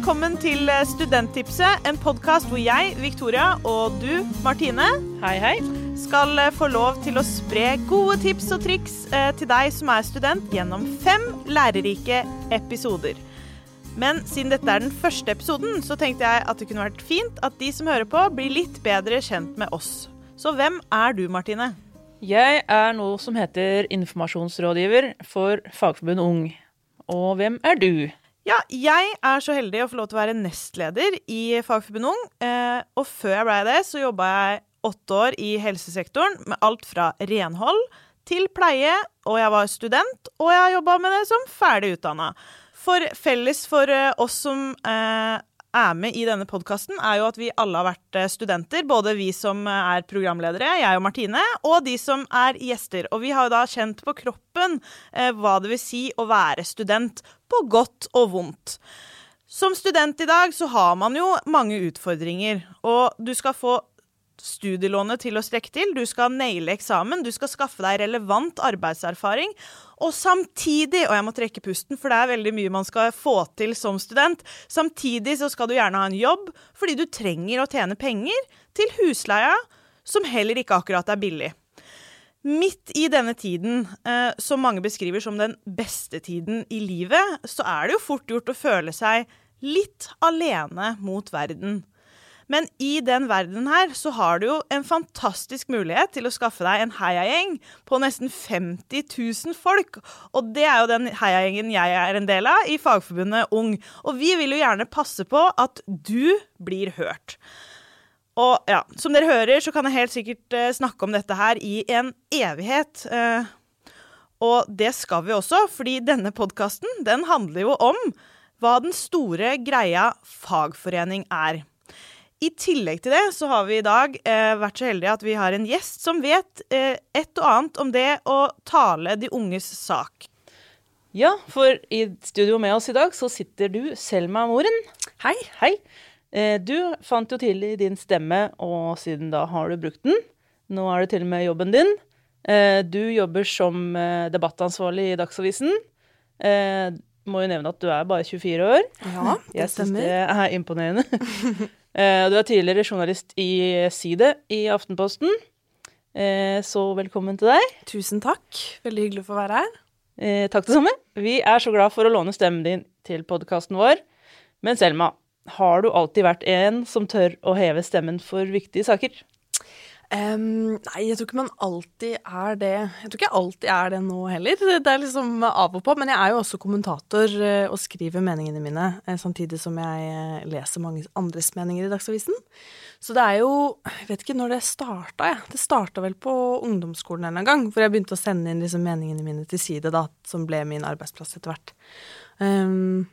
velkommen til Studenttipset, en podkast hvor jeg, Victoria, og du, Martine, Hei, hei. skal eh, få lov til å spre gode tips og triks eh, til deg som er student, gjennom fem lærerike episoder. Men siden dette er den første episoden, så tenkte jeg at det kunne vært fint at de som hører på, blir litt bedre kjent med oss. Så hvem er du, Martine? Jeg er noe som heter informasjonsrådgiver for Fagforbundet Ung. Og hvem er du? Ja, jeg er så heldig å få lov til å være nestleder i Fagforbundet Ung. Eh, og før jeg blei det, så jobba jeg åtte år i helsesektoren med alt fra renhold til pleie, og jeg var student, og jeg jobba med det som ferdig utdanna. For felles for eh, oss som eh, er med i denne podkasten, er jo at vi alle har vært eh, studenter. Både vi som eh, er programledere, jeg og Martine, og de som er gjester. Og vi har jo da kjent på kroppen eh, hva det vil si å være student, på godt og vondt. Som student i dag så har man jo mange utfordringer, og du skal få studielånet til å strekke til, du skal naile eksamen, du skal skaffe deg relevant arbeidserfaring, og samtidig, og jeg må trekke pusten, for det er veldig mye man skal få til som student, samtidig så skal du gjerne ha en jobb, fordi du trenger å tjene penger til husleia, som heller ikke akkurat er billig. Midt i denne tiden, eh, som mange beskriver som den beste tiden i livet, så er det jo fort gjort å føle seg litt alene mot verden. Men i den verdenen her så har du jo en fantastisk mulighet til å skaffe deg en heiagjeng på nesten 50 000 folk. Og det er jo den heiagjengen jeg er en del av i Fagforbundet Ung. Og vi vil jo gjerne passe på at du blir hørt. Og ja, som dere hører, så kan jeg helt sikkert eh, snakke om dette her i en evighet. Eh, og det skal vi også, fordi denne podkasten, den handler jo om hva den store greia fagforening er. I tillegg til det så har vi i dag eh, vært så heldige at vi har en gjest som vet eh, et og annet om det å tale de unges sak. Ja, for i studio med oss i dag så sitter du, Selma Moren. Hei. Hei. Eh, du fant jo tidlig din stemme, og siden da har du brukt den. Nå er det til og med jobben din. Eh, du jobber som eh, debattansvarlig i Dagsavisen. Eh, må jo nevne at du er bare 24 år. Ja, det stemmer. Jeg syns det er imponerende. Eh, du er tidligere journalist i Side i Aftenposten. Eh, Så velkommen til deg. Tusen takk. Veldig hyggelig å få være her. Eh, takk det samme. Vi er så glad for å låne stemmen din til podkasten vår. Men Selma, har du alltid vært en som tør å heve stemmen for viktige saker? Em, nei, jeg tror ikke man alltid er det. Jeg tror ikke jeg alltid er det nå heller. Det er liksom av og på. Men jeg er jo også kommentator eh, og skriver meningene mine, eh, samtidig som jeg eh, leser mange andres meninger i Dagsavisen. Så det er jo Jeg vet ikke når det starta, jeg. Det starta vel på ungdomsskolen en gang, hvor jeg begynte å sende inn liksom meningene mine til side, da, som ble min arbeidsplass etter hvert. Um,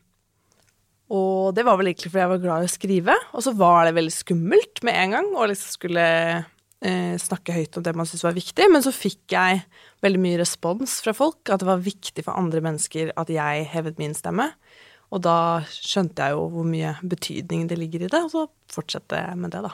og det var vel egentlig fordi jeg var glad i å skrive, og så var det veldig skummelt med en gang å liksom skulle snakke høyt om det man syntes var viktig, men så fikk jeg veldig mye respons fra folk, at det var viktig for andre mennesker at jeg hevet min stemme. Og da skjønte jeg jo hvor mye betydning det ligger i det, og så fortsatte jeg med det, da.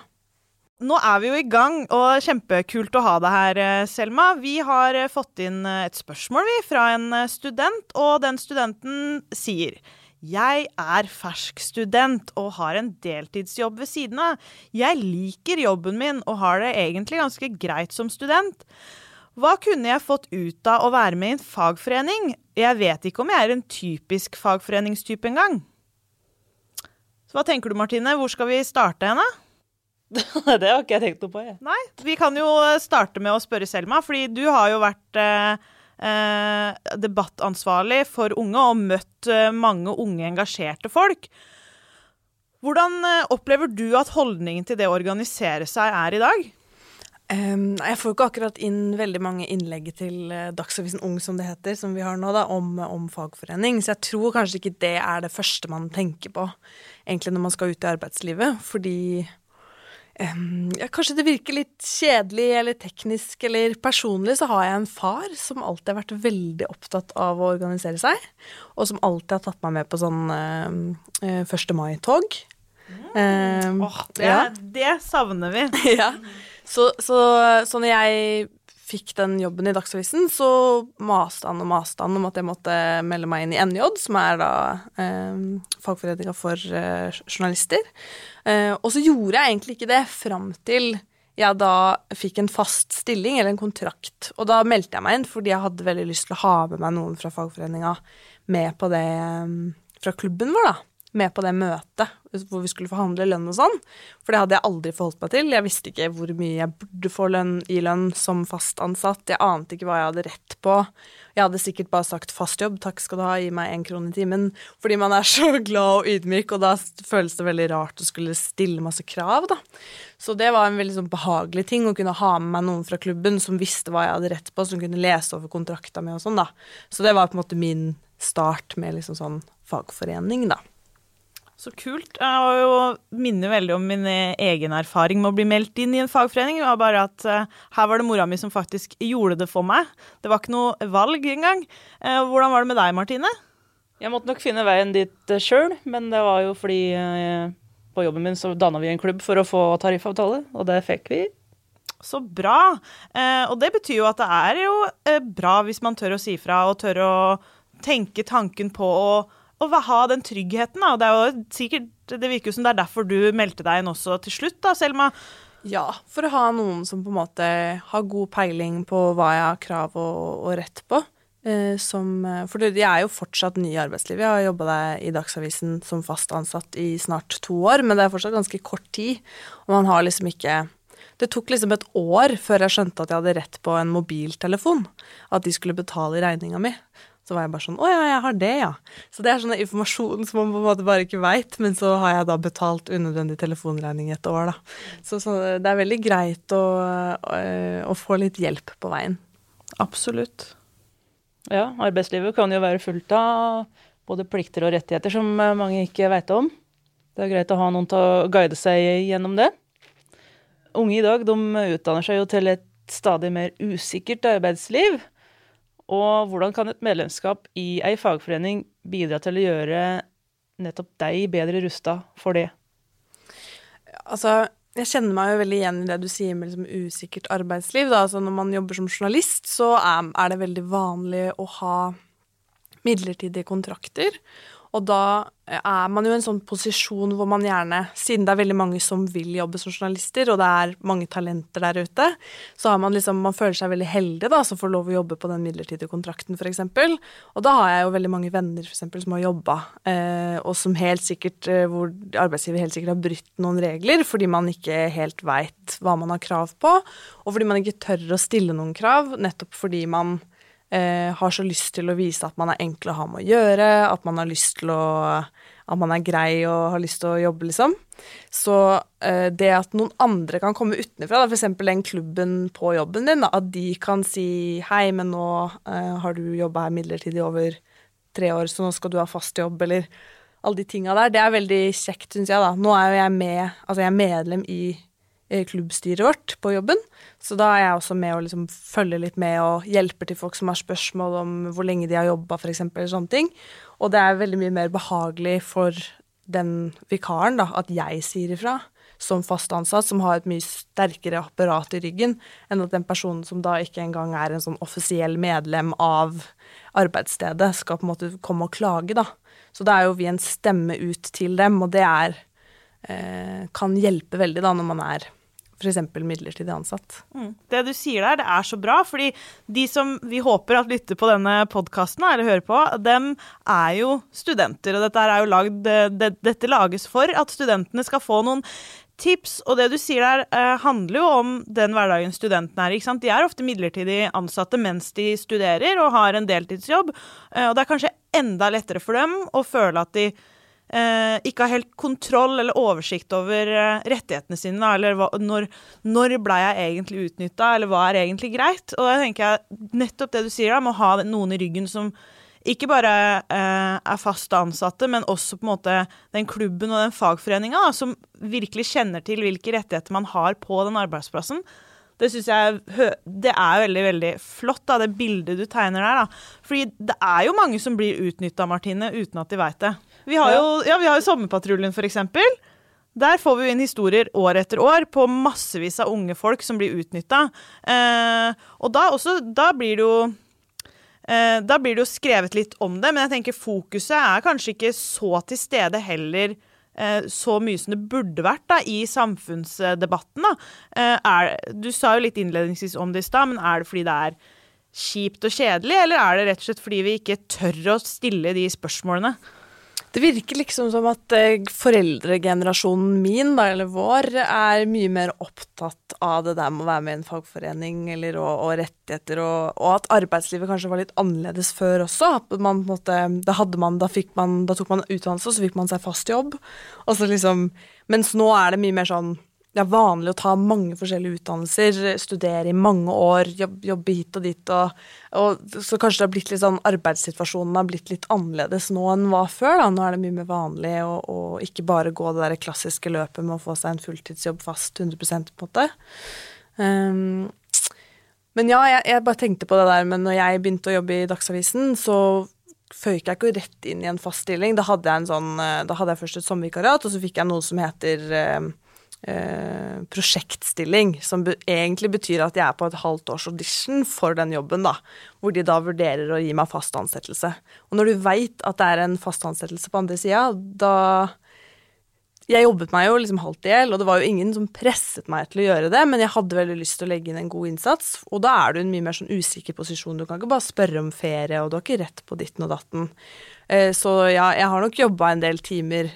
Nå er vi jo i gang, og kjempekult å ha deg her, eh, Selma. Vi har eh, fått inn eh, et spørsmål vi, fra en eh, student, og den studenten sier jeg er fersk student og har en deltidsjobb ved siden av. Jeg liker jobben min og har det egentlig ganske greit som student. Hva kunne jeg fått ut av å være med i en fagforening? Jeg vet ikke om jeg er en typisk fagforeningstype engang. Så hva tenker du, Martine? Hvor skal vi starte henne? det har ikke jeg tenkt noe på, jeg. Nei, vi kan jo starte med å spørre Selma, fordi du har jo vært eh, debattansvarlig for unge og møtt eh, mange unge engasjerte folk. Hvordan eh, opplever du at holdningen til det å organisere seg er i dag? Jeg får ikke akkurat inn veldig mange innlegg til eh, Dagsavisen Ung, som det heter, som vi har nå, da, om, om fagforening. Så jeg tror kanskje ikke det er det første man tenker på, egentlig når man skal ut i arbeidslivet. Fordi ja, kanskje det virker litt kjedelig eller teknisk, eller personlig så har jeg en far som alltid har vært veldig opptatt av å organisere seg, og som alltid har tatt meg med på sånn eh, 1. mai-tog. Em, Åh, det, ja. det savner vi. ja. Så, så, så når jeg fikk den jobben i Dagsavisen, så maste han og maste han om at jeg måtte melde meg inn i NJ, som er da eh, fagforeninga for eh, journalister. Eh, og så gjorde jeg egentlig ikke det fram til jeg da fikk en fast stilling, eller en kontrakt. Og da meldte jeg meg inn fordi jeg hadde veldig lyst til å ha med meg noen fra fagforeninga med på det eh, fra klubben vår, da med på det møtet hvor vi skulle forhandle lønn og sånn. For det hadde jeg aldri forholdt meg til. Jeg visste ikke hvor mye jeg burde få lønn i lønn som fast ansatt. Jeg ante ikke hva jeg hadde rett på. Jeg hadde sikkert bare sagt fast jobb, takk skal du ha, gi meg én krone i timen. Fordi man er så glad og ydmyk, og da føles det veldig rart å skulle stille masse krav, da. Så det var en veldig sånn behagelig ting å kunne ha med meg noen fra klubben som visste hva jeg hadde rett på, som kunne lese over kontrakta mi og sånn, da. Så det var på en måte min start med liksom sånn fagforening, da. Så kult. Jeg jo, minner veldig om min eh, egen erfaring med å bli meldt inn i en fagforening. Det var bare at uh, her var det mora mi som faktisk gjorde det for meg. Det var ikke noe valg engang. Uh, hvordan var det med deg, Martine? Jeg måtte nok finne veien dit sjøl, men det var jo fordi uh, på jobben min så danna vi en klubb for å få tariffavtale, og det fikk vi. Så bra. og det betyr jo at det er jo bra hvis man tør å si fra og tør å tenke tanken på å å ha den tryggheten. Da. Det er jo sikkert, det virker jo som det er derfor du meldte deg inn også til slutt, da, Selma. Ja, for å ha noen som på en måte har god peiling på hva jeg har krav og, og rett på. Eh, som, for jeg er jo fortsatt ny i arbeidslivet. Jeg har jobba i Dagsavisen som fast ansatt i snart to år, men det er fortsatt ganske kort tid. Og man har liksom ikke Det tok liksom et år før jeg skjønte at jeg hadde rett på en mobiltelefon. At de skulle betale regninga mi. Så var jeg bare sånn Å ja, jeg har det, ja. Så det er sånn informasjon som man på en måte bare ikke veit, men så har jeg da betalt unødvendig telefonregning et år, da. Så, så, det er veldig greit å, å, å, få litt hjelp på veien. Absolutt. Ja, arbeidslivet kan jo være fullt av både plikter og rettigheter som mange ikke veit om. Det er greit å ha noen til å guide seg gjennom det. Unge i dag de utdanner seg jo til et stadig mer usikkert arbeidsliv. Og hvordan kan et medlemskap i ei fagforening bidra til å gjøre nettopp deg bedre rusta for det? Altså, jeg kjenner meg jo veldig igjen i det du sier med liksom usikkert arbeidsliv. Da. Altså, når man jobber som journalist, så er, det veldig vanlig å ha midlertidige kontrakter. Og da er man jo i en sånn posisjon hvor man gjerne, siden det er veldig mange som vil jobbe som journalister, og det er mange talenter der ute, så har man liksom, man føler seg veldig heldig da, som får lov å jobbe på den midlertidige kontrakten, f.eks. Og da har jeg jo veldig mange venner for eksempel, som har jobba, eh, og som helt sikkert, eh, hvor arbeidsgiver helt sikkert har brytt noen regler fordi man ikke helt veit hva man har krav på, og fordi man ikke tør å stille noen krav, nettopp fordi man eh, har så lyst til å vise at man er enkel å ha med å gjøre, at man har lyst til å at man er grei og har lyst til å jobbe, liksom. Så eh, det at noen andre kan komme utenfra, f.eks. den klubben på jobben din, da, at de kan si hei, men nå eh, har du jobba her midlertidig over tre år, så nå skal du ha fast jobb, eller alle de tinga der, det er veldig kjekt, syns jeg, da. Nå er jo jeg med, altså jeg er medlem i klubbstyret vårt på jobben. Så da er jeg også med å liksom følge litt med og hjelper til folk som har spørsmål om hvor lenge de har jobba, f.eks. eller sånne ting. Og det er veldig mye mer behagelig for den vikaren da, at jeg sier ifra som fast ansatt, som har et mye sterkere apparat i ryggen, enn at den personen som da ikke engang er en sånn offisiell medlem av arbeidsstedet, skal på en måte komme og klage, da. Så da er jo vi en stemme ut til dem, og det er eh, kan hjelpe veldig da når man er f.eks. midlertidig ansatt. Mm. Det du sier der, det er så bra, fordi de som vi håper at lytter på denne podkasten, eller hører på, dem er jo studenter. Og dette, lagd, det, dette lages for at studentene skal få noen tips. Og det du sier der, eh, handler jo om den hverdagen studentene er. i. De er ofte midlertidig ansatte mens de studerer og har en deltidsjobb. Eh, og det er kanskje enda lettere for dem å føle at de eh, ikke har helt kontroll eller oversikt over eh, rettighetene sine. Eller hva, når, når ble jeg egentlig utnytta, eller hva er egentlig greit? Og da tenker jeg nettopp det du sier, da, med å ha noen i ryggen som ikke bare eh, er fast ansatte, men også på en måte den klubben og den fagforeninga som virkelig kjenner til hvilke rettigheter man har på den arbeidsplassen. Det syns jeg det er veldig veldig flott, da, det bildet du tegner der. da. Fordi det er jo mange som blir utnytta, Martine, uten at de veit det. Vi har jo, ja, vi har jo Sommerpatruljen, for eksempel. Der får vi inn historier år etter år på massevis av unge folk som blir utnytta. Eh, og da, også, da blir det jo eh, Da blir det jo skrevet litt om det, men jeg tenker fokuset er kanskje ikke så til stede heller eh, så mye som det burde vært da, i samfunnsdebatten. Da. Eh, er, du sa jo litt innledningsvis om det i stad, men er det fordi det er kjipt og kjedelig, eller er det rett og slett fordi vi ikke tør å stille de spørsmålene? Det virker liksom som at eh, foreldregenerasjonen min, da, eller vår, er mye mer opptatt av det der med å være med i en fagforening eller, og, og rettigheter, og, og, at arbeidslivet kanskje var litt annerledes før også. At man, måte, da, man, da, man, da tok man utdannelse, og så fikk man seg fast jobb. Og så liksom, mens nå er det mye mer sånn det er vanlig å ta mange forskjellige utdannelser, studere i mange år, jobbe, jobbe hit og dit. Og, og, så kanskje det har blitt litt sånn, arbeidssituasjonen har blitt litt annerledes nå enn var før. Da. Nå er det mye mer vanlig å, å ikke bare gå det der klassiske løpet med å få seg en fulltidsjobb fast 100% på måte. Um, men ja, jeg, jeg, bare tenkte på det der, men når jeg begynte å jobbe i Dagsavisen, så føyk jeg ikke rett inn i en fast stilling. Da hadde jeg, en sånn, eh, da hadde jeg først et sommervikariat, og så fikk jeg noe som heter eh, Eh, prosjektstilling, som be egentlig betyr at jeg er på et halvt års audition for den jobben, da. Hvor de da vurderer å gi meg fast ansettelse. Og når du veit at det er en fast ansettelse på andre sida, da Jeg jobbet meg jo liksom halvt i hjel, og det var jo ingen som presset meg til å gjøre det, men jeg hadde veldig lyst til å legge inn en god innsats, og da er du i en mye mer sånn usikker posisjon. Du kan ikke bare spørre om ferie, og du har ikke rett på ditten og datten. Eh, så ja, jeg har nok jobba en del timer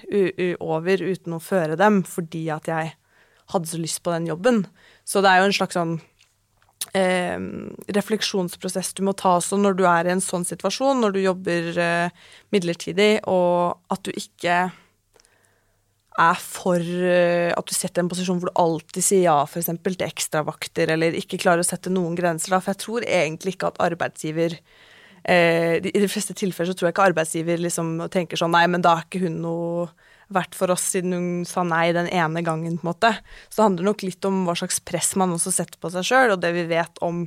over uten å føre dem, fordi at jeg hadde så lyst på den jobben. Så det er jo en slags sånn eh, refleksjonsprosess du må ta også når du er i en sånn situasjon, når du jobber eh, midlertidig, og at du ikke er for eh, At du setter en posisjon hvor du alltid sier ja, f.eks. til ekstravakter, eller ikke klarer å sette noen grenser. Da. For jeg tror egentlig ikke at arbeidsgiver eh, I de fleste tilfeller så tror jeg ikke arbeidsgiver liksom tenker sånn Nei, men da er ikke hun noe vært for oss siden hun sa nei den ene gangen, på en måte. Så det handler nok litt om hva slags press man også setter på seg sjøl, og det vi vet om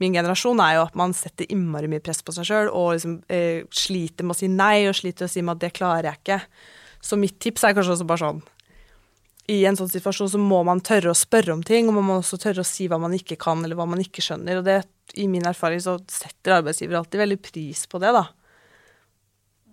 min generasjon, er jo at man setter innmari mye press på seg sjøl og liksom, eh, sliter med å si nei, og sliter med å si at det klarer jeg ikke. Så mitt tips er kanskje også bare sånn i en sånn situasjon så må man tørre å spørre om ting, og man må også tørre å si hva man ikke kan, eller hva man ikke skjønner. Og det, i min erfaring så setter arbeidsgiver alltid veldig pris på det, da.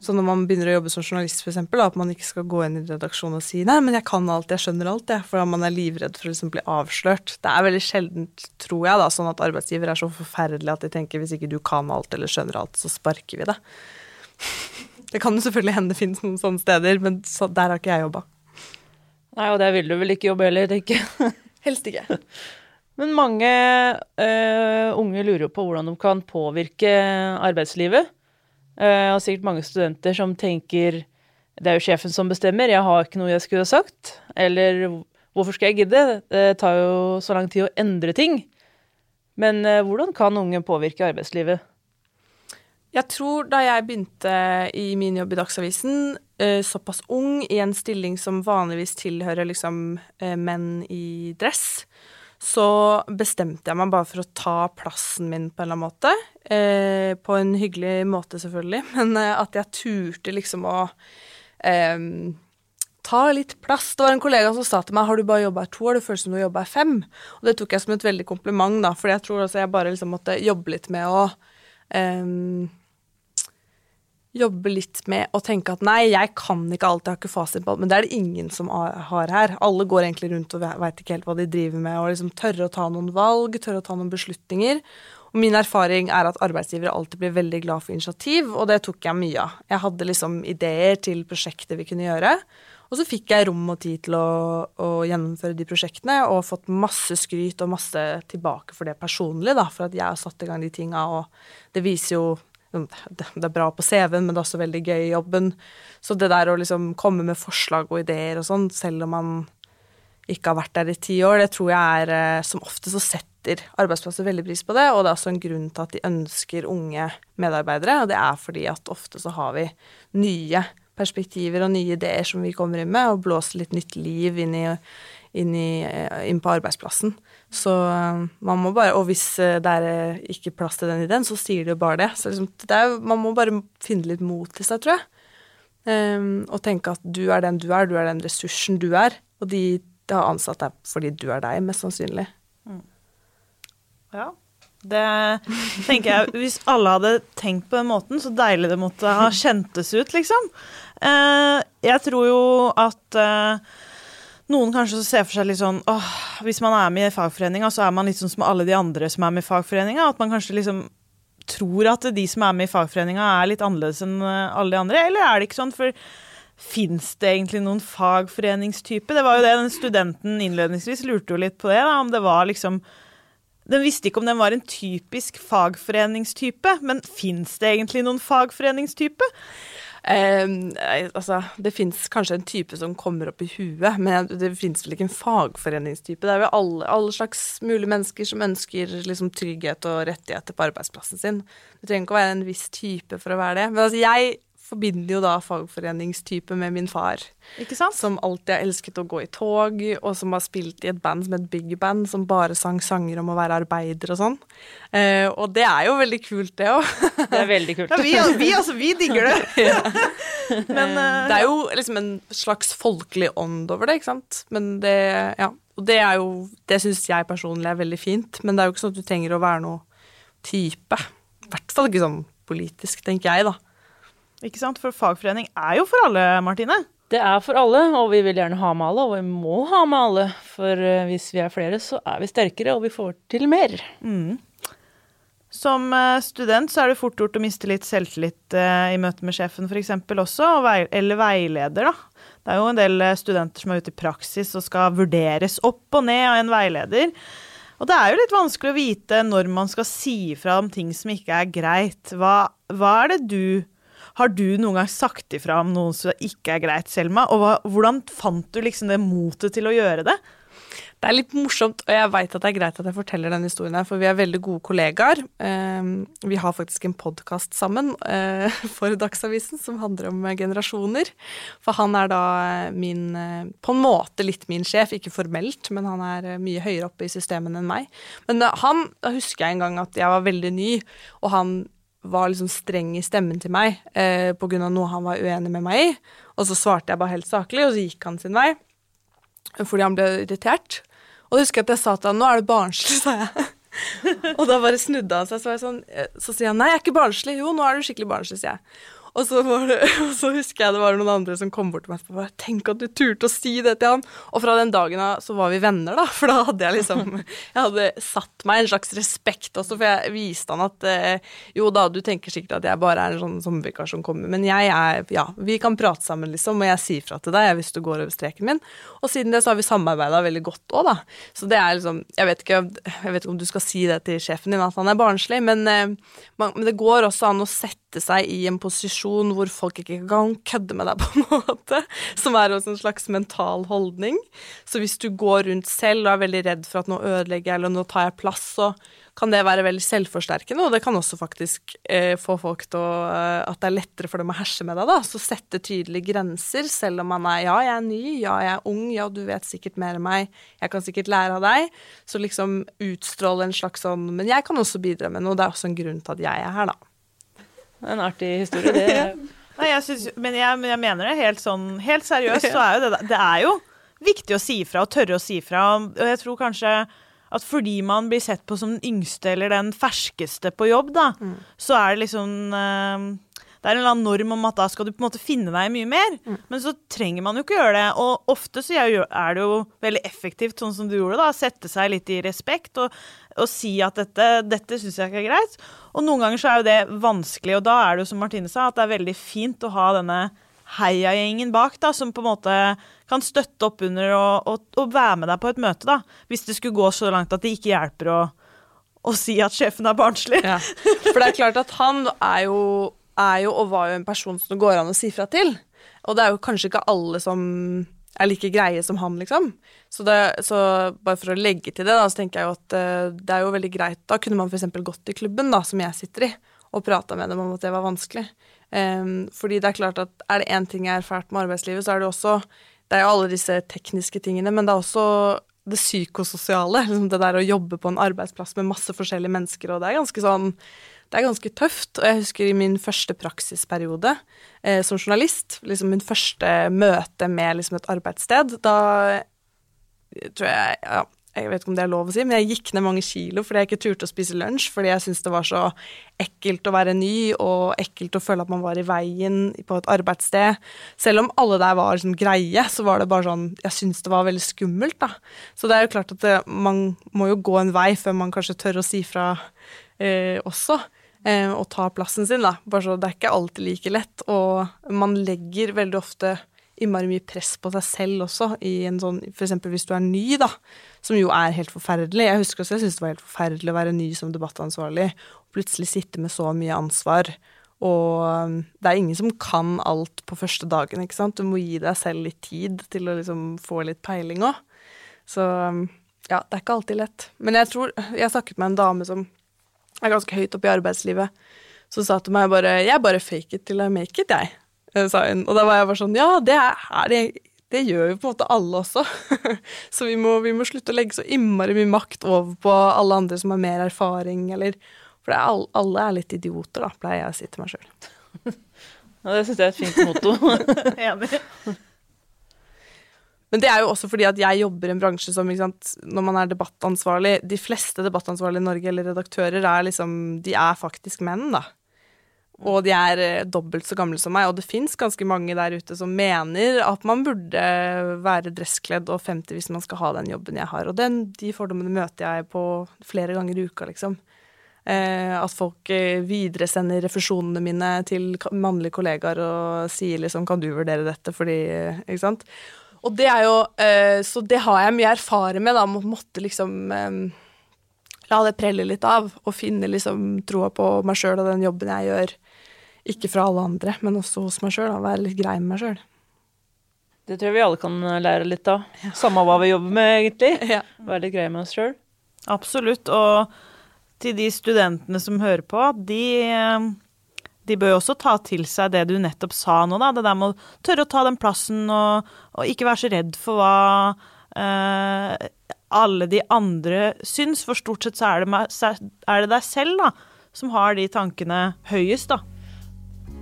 Så når man begynner å jobbe som journalist, f.eks., at man ikke skal gå inn i redaksjonen og si 'nei, men jeg kan alt, jeg skjønner alt', jeg, for man er livredd for å liksom bli avslørt. Det er veldig sjeldent, tror jeg, da, sånn at arbeidsgiver er så forferdelig at de tenker 'hvis ikke du kan alt eller skjønner alt, så sparker vi det'. Det kan jo selvfølgelig hende det finnes noen sånne steder, men så, der har ikke jeg jobba. Nei, og der vil du vel ikke jobbe heller, tenker jeg. Helst ikke. Men mange uh, unge lurer jo på hvordan de kan påvirke arbeidslivet. Uh, og sikkert mange studenter som tenker det er jo sjefen som bestemmer, jeg har ikke noe jeg skulle ha sagt. Eller hvorfor skal jeg gidde? Det tar jo så lang tid å endre ting. Men uh, hvordan kan unge påvirke arbeidslivet? Jeg tror da jeg begynte i min jobb i Dagsavisen, uh, såpass ung, i en stilling som vanligvis tilhører liksom menn i dress, så bestemte jeg meg bare for å ta plassen min på en eller annen måte. Eh, på en hyggelig måte, selvfølgelig, men eh, at jeg turte liksom å eh, ta litt plass. Det var en kollega som sa til meg har du bare jobba her to år, det føles som du har her fem. Og det tok jeg som et veldig kompliment, da, for jeg tror også jeg bare liksom måtte jobbe litt med å eh, jobbe litt med å tenke at nei, jeg kan ikke alt, jeg har ikke fasit på alt. Men det er det ingen som har her. Alle går egentlig rundt og veit ikke helt hva de driver med, og liksom tørre å ta noen valg, tørre å ta noen beslutninger. Og min erfaring er at arbeidsgivere alltid blir veldig glad for initiativ, og det tok jeg mye av. Jeg hadde liksom ideer til prosjekter vi kunne gjøre. Og så fikk jeg rom og tid til å, å, gjennomføre de prosjektene, og fått masse skryt og masse tilbake for det personlig, da, for at jeg har satt i gang de tinga, og det viser jo det er bra på CV-en, men det er også veldig gøy i jobben. Så det der å liksom komme med forslag og ideer og sånn, selv om man ikke har vært der i ti år, det tror jeg er eh, Som ofte så setter arbeidsplasser veldig pris på det, og det er også en grunn til at de ønsker unge medarbeidere, og det er fordi at ofte så har vi nye perspektiver og nye ideer som vi kommer inn med, og blåser litt nytt liv inn, i, inn, i, eh, inn på arbeidsplassen. Så eh, man må bare Og hvis eh, det er ikke plass til den ideen, så sier de jo bare det. Så liksom, det er, man må bare finne litt mot til seg, tror jeg. Um, og tenke at du er den du er, du er den ressursen du er. Og de, de har ansatt deg fordi du er deg, mest sannsynlig. Ja. Det tenker jeg Hvis alle hadde tenkt på den måten, så deilig det måtte ha kjentes ut, liksom. Eh, jeg tror jo at eh, noen kanskje ser for seg litt sånn åh, Hvis man er med i fagforeninga, så er man litt sånn som alle de andre som er med i fagforeninga. At man kanskje liksom tror at de som er med i fagforeninga, er litt annerledes enn eh, alle de andre. Eller er det ikke sånn? For fins det egentlig noen fagforeningstype? Det var jo det den studenten innledningsvis lurte jo litt på det, da, om det var liksom den visste ikke om den var en typisk fagforeningstype, men fins det egentlig noen fagforeningstype? Eh, altså, det fins kanskje en type som kommer opp i huet, men det fins vel ikke en fagforeningstype. Det er jo alle, alle slags mulige mennesker som ønsker liksom, trygghet og rettigheter på arbeidsplassen sin. Det trenger ikke å være en viss type for å være det. Men altså, jeg forbinder jo da fagforeningstype med min far. Som alltid har elsket å gå i tog, og som har spilt i et band som het big band, som bare sang sanger om å være arbeider og sånn. Eh, og det er jo veldig kult, det òg. Det er veldig kult. Ja, vi, vi, altså, vi digger det. Men eh, Det er jo liksom en slags folkelig ånd over det, ikke sant. Men det, ja. Og det er jo Det syns jeg personlig er veldig fint, men det er jo ikke sånn at du trenger å være noe type. I hvert fall ikke sånn politisk, tenker jeg, da. Ikke sant? For fagforening er jo for alle, Martine. Det er for alle, og vi vil gjerne ha med alle, og vi må ha med alle. For eh, hvis vi er flere, så er vi sterkere, og vi får til mer. Mm. Som eh, student så er det fort gjort å miste litt selvtillit eh, i møte med sjefen f.eks. også, eller veileder, da. Det er jo en del studenter som er ute i praksis og skal vurderes opp og ned av en veileder. Og det er jo litt vanskelig å vite når man skal si fra om ting som ikke er greit. Hva, hva er det du Har du noen gang sagt ifra om noe som ikke er greit, Selma? Og hva, hvordan fant du liksom det motet til å gjøre det? Det er litt morsomt, og jeg veit at det er greit at jeg forteller denne historien her, for vi er veldig gode kollegaer. Eh, vi har faktisk en podkast sammen eh, for Dagsavisen som handler om generasjoner. For han er da min eh, På en måte litt min sjef, ikke formelt, men han er mye høyere oppe i systemene enn meg. Men han, da husker jeg en gang at jeg var veldig ny, og han var liksom streng i stemmen til meg eh, pga. noe han var uenig med meg i. Og så svarte jeg bare helt saklig, og så gikk han sin vei fordi han ble irritert. Og jeg husker at jeg sa til han nå er det barnslig, sa jeg. og da bare snudde han seg, så, var jeg sånn, så sier han nei, jeg er ikke barnslig. Jo, nå er du skikkelig barnslig, sier jeg. Og så, det, og så, husker jeg det var noen andre som kom bort til meg og bare Tenk at du turte å si det til han. Og fra den dagen av så var vi venner, da. For da hadde jeg liksom Jeg hadde satt meg en slags respekt også, for jeg viste han at eh, jo da, du tenker sikkert at jeg bare er en sånn sommervikar som kommer, men jeg er Ja, vi kan prate sammen, liksom, og jeg sier fra til deg hvis du går over streken min. Og siden det så har vi samarbeida veldig godt òg, da. Så det er liksom jeg vet, ikke, jeg vet ikke om du skal si det til sjefen din, at han er barnslig, men, eh, man, men det går også an å sette seg i en posisjon hvor folk ikke kan kødde med deg på en måte, som er også en slags mental holdning. Så hvis du går rundt selv og er veldig redd for at nå ødelegger jeg, eller nå tar jeg plass, så kan det være veldig selvforsterkende, og det kan også faktisk eh, få folk til å eh, At det er lettere for dem å herse med deg, da. Så sette tydelige grenser, selv om man er Ja, jeg er ny, ja, jeg er ung, ja, du vet sikkert mer enn meg, jeg kan sikkert lære av deg. Så liksom utstråle en slags sånn Men jeg kan også bidra med noe, det er også en grunn til at jeg er her, da. En artig historie, det. Nei, jeg synes, men, jeg, men jeg mener det helt sånn Helt seriøst så er jo det Det er jo viktig å si ifra og tørre å si ifra. Og jeg tror kanskje at fordi man blir sett på som den yngste eller den ferskeste på jobb, da, mm. så er det liksom uh, Det er en eller annen norm om at da skal du på en måte finne deg mye mer. Mm. Men så trenger man jo ikke gjøre det. Og ofte så er det jo veldig effektivt, sånn som du gjorde, da. Sette seg litt i respekt og, og si at dette, dette syns jeg ikke er greit. Og noen ganger så er jo det vanskelig, og da er det jo som Martine sa, at det er veldig fint å ha denne heiagjengen bak, da, som på en måte kan støtte opp under og, og, og, være med deg på et møte, da. Hvis det skulle gå så langt at det ikke hjelper å, å si at sjefen er barnslig. Ja. For det er klart at han er jo, er jo, og var jo en person som det går an å si fra til. Og det er jo kanskje ikke alle som er like greie som han, liksom. Så, det, så bare for å legge til det, da, så tenker jeg jo at uh, det er jo veldig greit Da kunne man f.eks. gått i klubben, da, som jeg sitter i, og prata med dem om at det var vanskelig. Um, fordi det er klart at er det én ting jeg har erfart med arbeidslivet, så er det også Det er jo alle disse tekniske tingene, men det er også det psykososiale. Liksom det der å jobbe på en arbeidsplass med masse forskjellige mennesker, og det er ganske sånn det er ganske tøft. Og jeg husker i min første praksisperiode eh, som journalist, liksom min første møte med liksom et arbeidssted, da tror jeg ja, jeg vet ikke om det er lov å si, men jeg gikk ned mange kilo fordi jeg ikke turte å spise lunsj, fordi jeg syntes det var så ekkelt å være ny, og ekkelt å føle at man var i veien på et arbeidssted. Selv om alle der var sånn greie, så var det bare sånn Jeg syntes det var veldig skummelt, da. Så det er jo klart at det, man må jo gå en vei før man kanskje tør å si fra eh, også. Eh, og ta plassen sin, da. Bare så det er ikke alltid like lett. Og man legger veldig ofte innmari mye press på seg selv også, i en sånn eksempel hvis du er ny, da, som jo er helt forferdelig. Jeg husker også jeg syntes det var helt forferdelig å være ny som debattansvarlig, og plutselig sitte med så mye ansvar. Og um, det er ingen som kan alt på første dagen, ikke sant. Du må gi deg selv litt tid til å liksom få litt peiling òg. Så um, ja, det er ikke alltid lett. Men jeg tror Jeg snakket med en dame som er ganske høyt oppe i arbeidslivet, så sa til meg bare 'Jeg bare fake it til I make it', jeg. Eh, sa hun. Og da var jeg bare sånn Ja, det, er, det, det gjør jo på en måte alle også. så vi må, vi må, slutte å legge så innmari mye makt over på alle andre som har mer erfaring, eller For er, alle er litt idioter, da, pleier jeg å si til meg sjøl. ja, det syns jeg er et fint motto. Enig. Men det er jo også fordi at jeg jobber i en bransje som sant, Når man er debattansvarlig De fleste debattansvarlige i Norge, eller redaktører, er liksom De er faktisk menn, da. Og de er eh, dobbelt så gamle som meg, og det fins ganske mange der ute som mener at man burde være dresskledd og 50 hvis man skal ha den jobben jeg har. Og den, de fordommene møter jeg på flere ganger i uka, liksom. Eh, at folk eh, videresender refusjonene mine til mannlige kollegaer og sier liksom 'kan du vurdere dette', fordi eh, Ikke sant. Og det er jo eh, Så det har jeg mye erfaring med, da, å måtte liksom eh, la det prelle litt av, og finne liksom troa på meg sjøl og den jobben jeg gjør ikke fra alle andre, men også hos meg sjøl. Være litt grei med meg sjøl. Det tror jeg vi alle kan lære litt av. Ja. Samme hva vi jobber med, egentlig. Ja. Være litt grei med oss sjøl. Absolutt. Og til de studentene som hører på, de, de bør jo også ta til seg det du nettopp sa nå, da. Det der med å tørre å ta den plassen og, og ikke være så redd for hva uh, alle de andre syns, for stort sett så er det, er det deg selv da, som har de tankene høyest, da.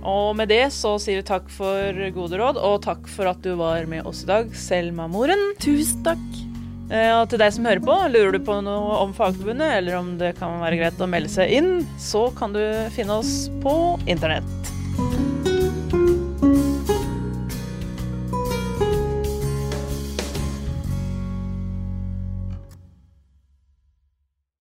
Og med det så sier vi takk for gode råd, og takk for at du var med oss i dag, Selma Moren. Tusen takk. Eh, og til deg som hører på, lurer du på noe om Fagforbundet, eller om det kan være greit å melde seg inn, så kan du finne oss på internett.